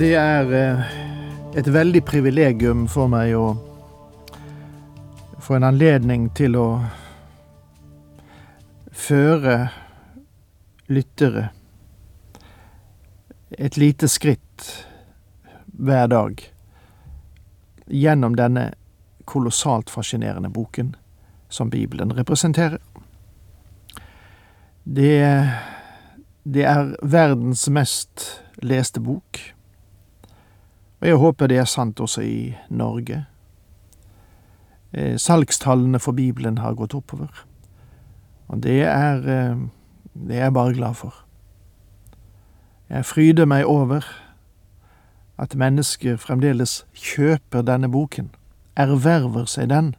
Det er eh, et veldig privilegium for meg å få en anledning til å føre lyttere et lite skritt hver dag gjennom denne kolossalt fascinerende boken som Bibelen representerer. Det, det er verdens mest leste bok. Og jeg håper det er sant også i Norge. Eh, salgstallene for Bibelen har gått oppover. Og det er, eh, det er jeg bare glad for. Jeg fryder meg over at mennesker fremdeles kjøper denne boken, erverver seg den.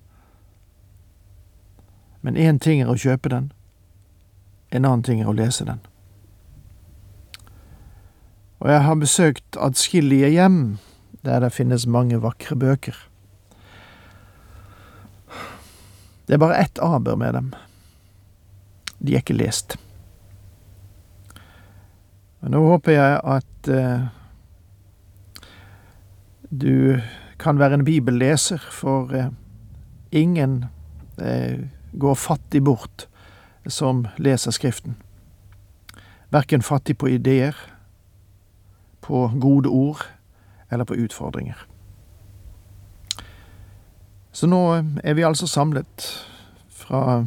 Men én ting er å kjøpe den, en annen ting er å lese den. Og jeg har besøkt adskillige hjem der det finnes mange vakre bøker. Det er bare ett aber med dem. De er ikke lest. Men nå håper jeg at eh, du kan være en bibelleser, for eh, ingen eh, går fattig bort som leser Skriften. Verken fattig på ideer, på gode ord eller på utfordringer. Så nå er vi altså samlet fra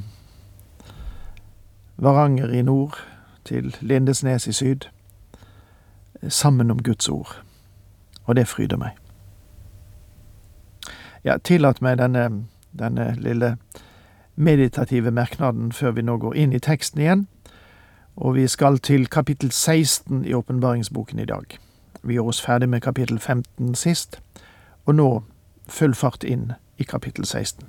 Varanger i nord til Lindesnes i syd, sammen om Guds ord, og det fryder meg. Ja, tillat meg denne, denne lille meditative merknaden før vi nå går inn i teksten igjen, og vi skal til kapittel 16 i åpenbaringsboken i dag. Vi gjorde oss ferdig med kapittel 15 sist, og nå full fart inn i kapittel 16.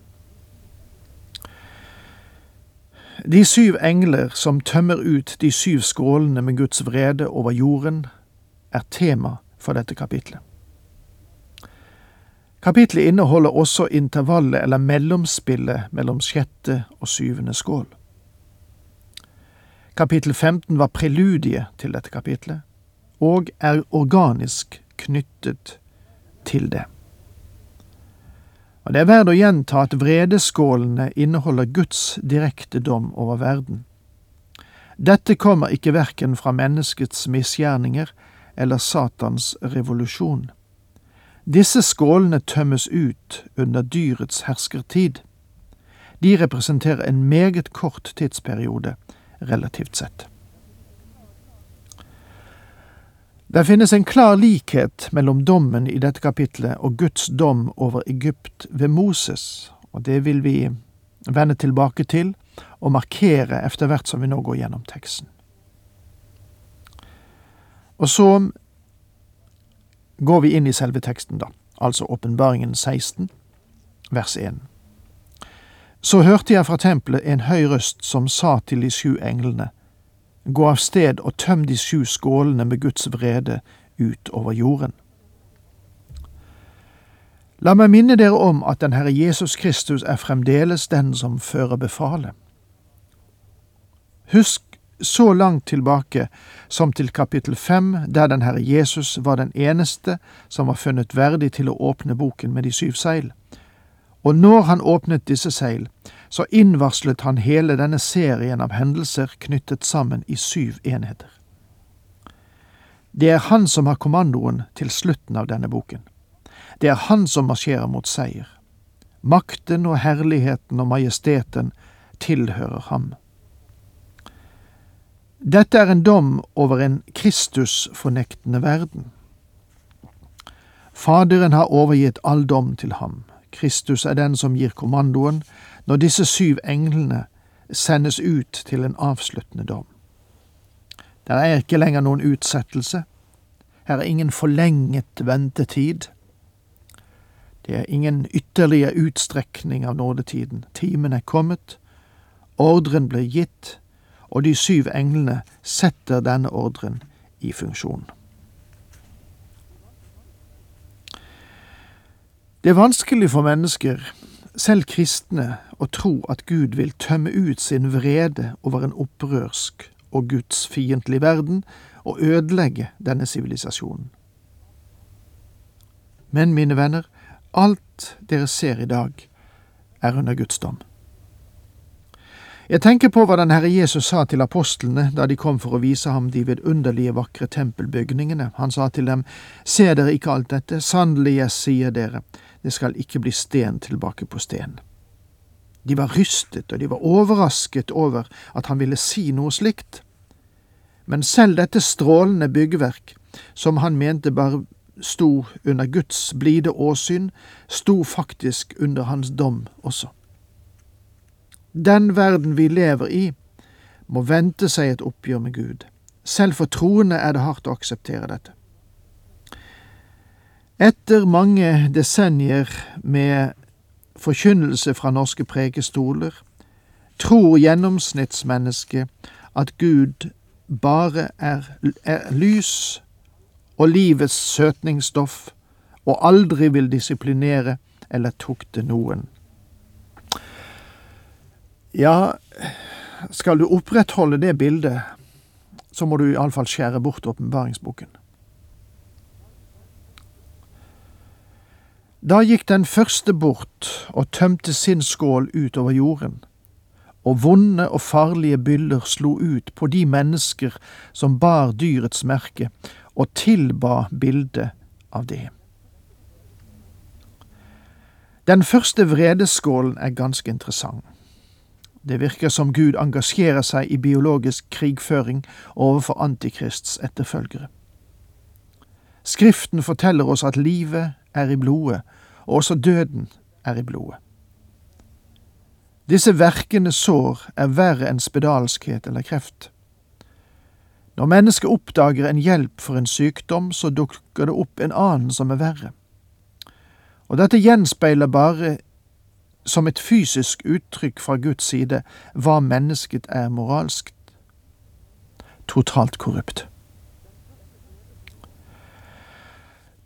De syv engler som tømmer ut de syv skålene med Guds vrede over jorden, er tema for dette kapitlet. Kapitlet inneholder også intervallet eller mellomspillet mellom sjette og syvende skål. Kapittel 15 var preludiet til dette kapitlet, og er organisk knyttet til det. Og Det er verdt å gjenta at vredeskålene inneholder Guds direkte dom over verden. Dette kommer ikke verken fra menneskets misgjerninger eller Satans revolusjon. Disse skålene tømmes ut under dyrets herskertid. De representerer en meget kort tidsperiode, relativt sett. Det finnes en klar likhet mellom dommen i dette kapitlet og Guds dom over Egypt ved Moses, og det vil vi vende tilbake til og markere etter hvert som vi nå går gjennom teksten. Og så går vi inn i selve teksten, da, altså Åpenbaringen 16, vers 1. Så hørte jeg fra tempelet en høy røst som sa til de sju englene, Gå av sted og tøm de sju skålene med Guds vrede ut over jorden. La meg minne dere om at den Herre Jesus Kristus er fremdeles den som fører befalet. Husk så langt tilbake som til kapittel fem, der den Herre Jesus var den eneste som var funnet verdig til å åpne boken med de syv seil. Og når han åpnet disse seil, så innvarslet han hele denne serien av hendelser knyttet sammen i syv enheter. Det er han som har kommandoen til slutten av denne boken. Det er han som marsjerer mot seier. Makten og herligheten og majesteten tilhører ham. Dette er en dom over en Kristus-fornektende verden. Faderen har overgitt all dom til ham. Kristus er den som gir kommandoen når disse syv englene sendes ut til en avsluttende dom. Der er ikke lenger noen utsettelse. Her er ingen forlenget ventetid. Det er ingen ytterligere utstrekning av nådetiden. Timen er kommet, ordren blir gitt, og de syv englene setter denne ordren i funksjon. Det er vanskelig for mennesker, selv kristne, å tro at Gud vil tømme ut sin vrede over en opprørsk og gudsfiendtlig verden og ødelegge denne sivilisasjonen. Men, mine venner, alt dere ser i dag, er under Guds dom. Jeg tenker på hva den Herre Jesus sa til apostlene da de kom for å vise ham de vidunderlige, vakre tempelbygningene. Han sa til dem, Ser dere ikke alt dette? Sannelig, jeg sier dere, det skal ikke bli sten tilbake på sten. De var rystet, og de var overrasket over at han ville si noe slikt. Men selv dette strålende byggverk, som han mente bare sto under Guds blide åsyn, sto faktisk under hans dom også. Den verden vi lever i, må vente seg et oppgjør med Gud. Selv for troende er det hardt å akseptere dette. Etter mange desennier med forkynnelse fra norske prekestoler tror gjennomsnittsmennesket at Gud bare er, er lys og livets søtningsstoff, og aldri vil disiplinere eller tukte noen. Ja, skal du opprettholde det bildet, så må du iallfall skjære bort åpenbaringsboken. Da gikk den første bort og tømte sin skål utover jorden, og vonde og farlige byller slo ut på de mennesker som bar dyrets merke og tilba bildet av det. Den første vredeskålen er ganske interessant. Det virker som Gud engasjerer seg i biologisk krigføring overfor Antikrists etterfølgere. Skriften forteller oss at livet er i blodet, og også døden er i blodet. Disse verkende sår er verre enn spedalskhet eller kreft. Når mennesket oppdager en hjelp for en sykdom, så dukker det opp en annen som er verre. Og dette gjenspeiler bare som et fysisk uttrykk fra Guds side hva mennesket er moralsk. Totalt korrupt.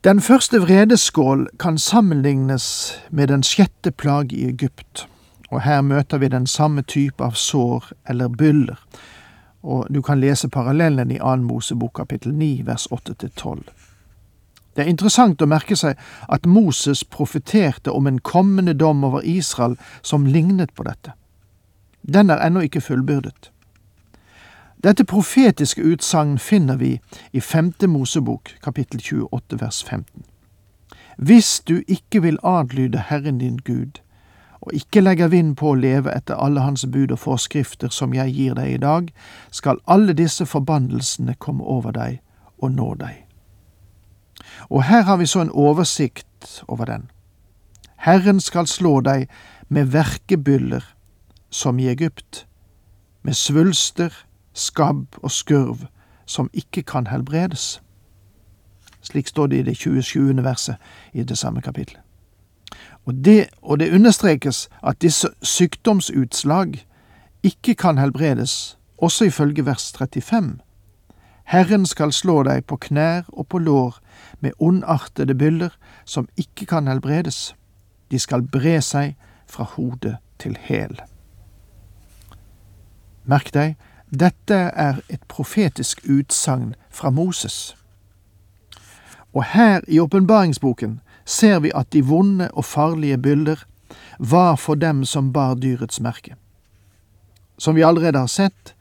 Den første vredeskål kan sammenlignes med den sjette plage i Egypt, og her møter vi den samme type av sår eller byller, og du kan lese parallellen i annen Mosebok kapittel 9 vers 8-12. Det er interessant å merke seg at Moses profeterte om en kommende dom over Israel som lignet på dette. Den er ennå ikke fullbyrdet. Dette profetiske utsagn finner vi i femte Mosebok kapittel 28 vers 15. Hvis du ikke vil adlyde Herren din Gud, og ikke legger vind på å leve etter alle hans bud og forskrifter som jeg gir deg i dag, skal alle disse forbannelsene komme over deg og nå deg. Og her har vi så en oversikt over den. Herren skal slå deg med verkebyller som i Egypt, med svulster, skabb og skurv som ikke kan helbredes. Slik står det i det 27. verset i det samme kapitlet. Og det, og det understrekes at disse sykdomsutslag ikke kan helbredes, også ifølge vers 35. Herren skal slå deg på knær og på lår med ondartede byller som ikke kan helbredes. De skal bre seg fra hode til hæl. Merk deg, dette er et profetisk utsagn fra Moses. Og her i åpenbaringsboken ser vi at de vonde og farlige bilder var for dem som bar dyrets merke. Som vi allerede har sett,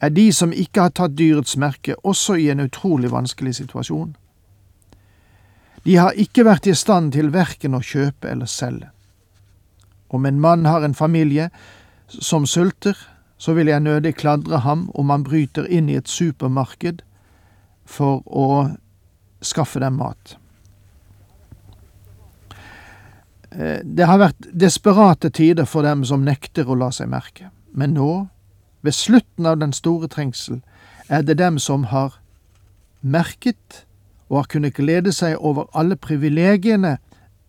er de som ikke har tatt dyrets merke, også i en utrolig vanskelig situasjon. De har ikke vært i stand til verken å kjøpe eller selge. Om en mann har en familie som sulter, så vil jeg nødig kladre ham om han bryter inn i et supermarked for å skaffe dem mat. Eh, det har vært desperate tider for dem som nekter å la seg merke, men nå, ved slutten av den store trengsel, er det dem som har merket og har kunnet glede seg over alle privilegiene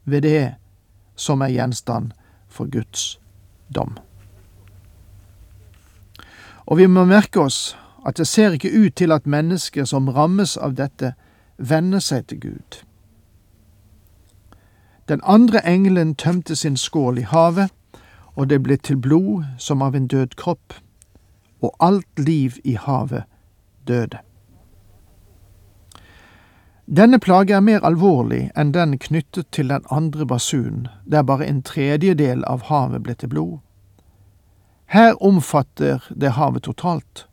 ved det som er gjenstand for Guds dom. Og vi må merke oss at det ser ikke ut til at mennesker som rammes av dette, vender seg til Gud. Den andre engelen tømte sin skål i havet, og det ble til blod som av en død kropp, og alt liv i havet døde. Denne plage er mer alvorlig enn den knyttet til den andre basunen, der bare en tredjedel av havet ble til blod. Her omfatter det havet totalt,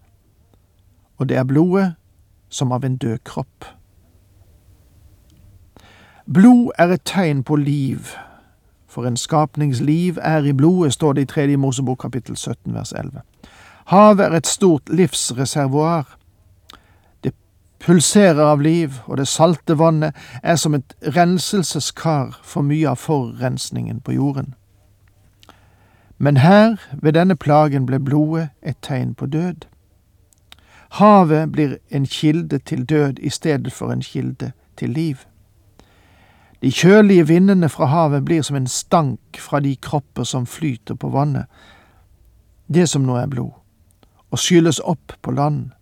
og det er blodet som av en død kropp. Blod er et tegn på liv, for en skapningsliv er i blodet, står det i tredje Mosebok kapittel 17 vers 11. Havet er et stort livsreservoar. Det pulserer av liv, og det salte vannet er som et renselseskar for mye av forurensningen på jorden. Men her, ved denne plagen, ble blodet et tegn på død. Havet blir en kilde til død i stedet for en kilde til liv. De kjølige vindene fra havet blir som en stank fra de kropper som flyter på vannet, det som nå er blod, og skylles opp på land.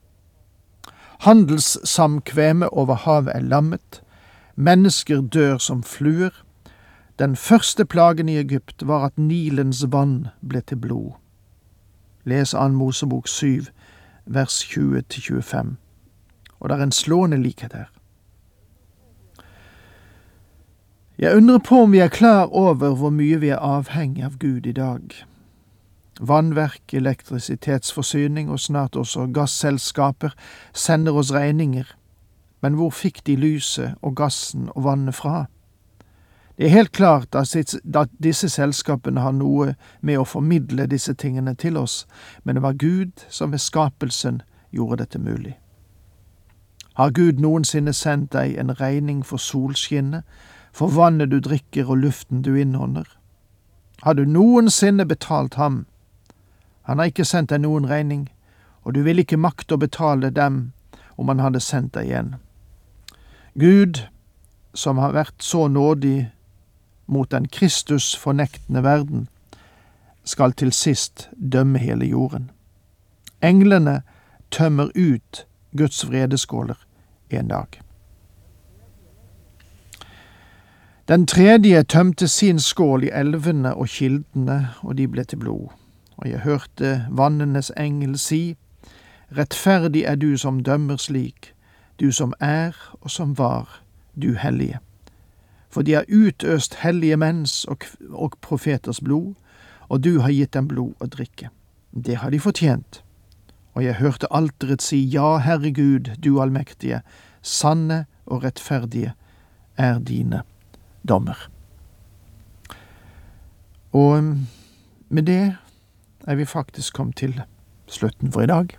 Handelssamkvemet over havet er lammet, mennesker dør som fluer. Den første plagen i Egypt var at Nilens vann ble til blod. Les an Mosebok 7, vers 20-25. Og det er en slående likhet her. Jeg undrer på om vi er klar over hvor mye vi er avhengig av Gud i dag. Vannverk, elektrisitetsforsyning og snart også gasselskaper sender oss regninger, men hvor fikk de lyset og gassen og vannet fra? Det er helt klart at disse selskapene har noe med å formidle disse tingene til oss, men det var Gud som ved skapelsen gjorde dette mulig. Har Gud noensinne sendt deg en regning for solskinnet, for vannet du drikker og luften du innånder? Har du noensinne betalt ham? Han har ikke sendt deg noen regning, og du vil ikke makte å betale dem om han hadde sendt deg igjen. Gud, som har vært så nådig mot den Kristus-fornektende verden, skal til sist dømme hele jorden. Englene tømmer ut Guds vredeskåler en dag. Den tredje tømte sin skål i elvene og kildene, og de ble til blod. Og jeg hørte vannenes engel si, Rettferdig er du som dømmer slik, du som er og som var, du hellige. For de har utøst hellige menns og, og profeters blod, og du har gitt dem blod å drikke. Det har de fortjent. Og jeg hørte alteret si, Ja, Herre Gud, du allmektige, sanne og rettferdige er dine dommer. Og um, med det er vi faktisk kommet til slutten for i dag.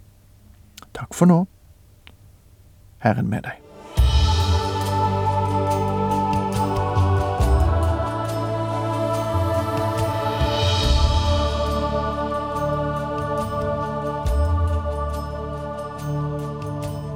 Takk for nå. Herren med deg.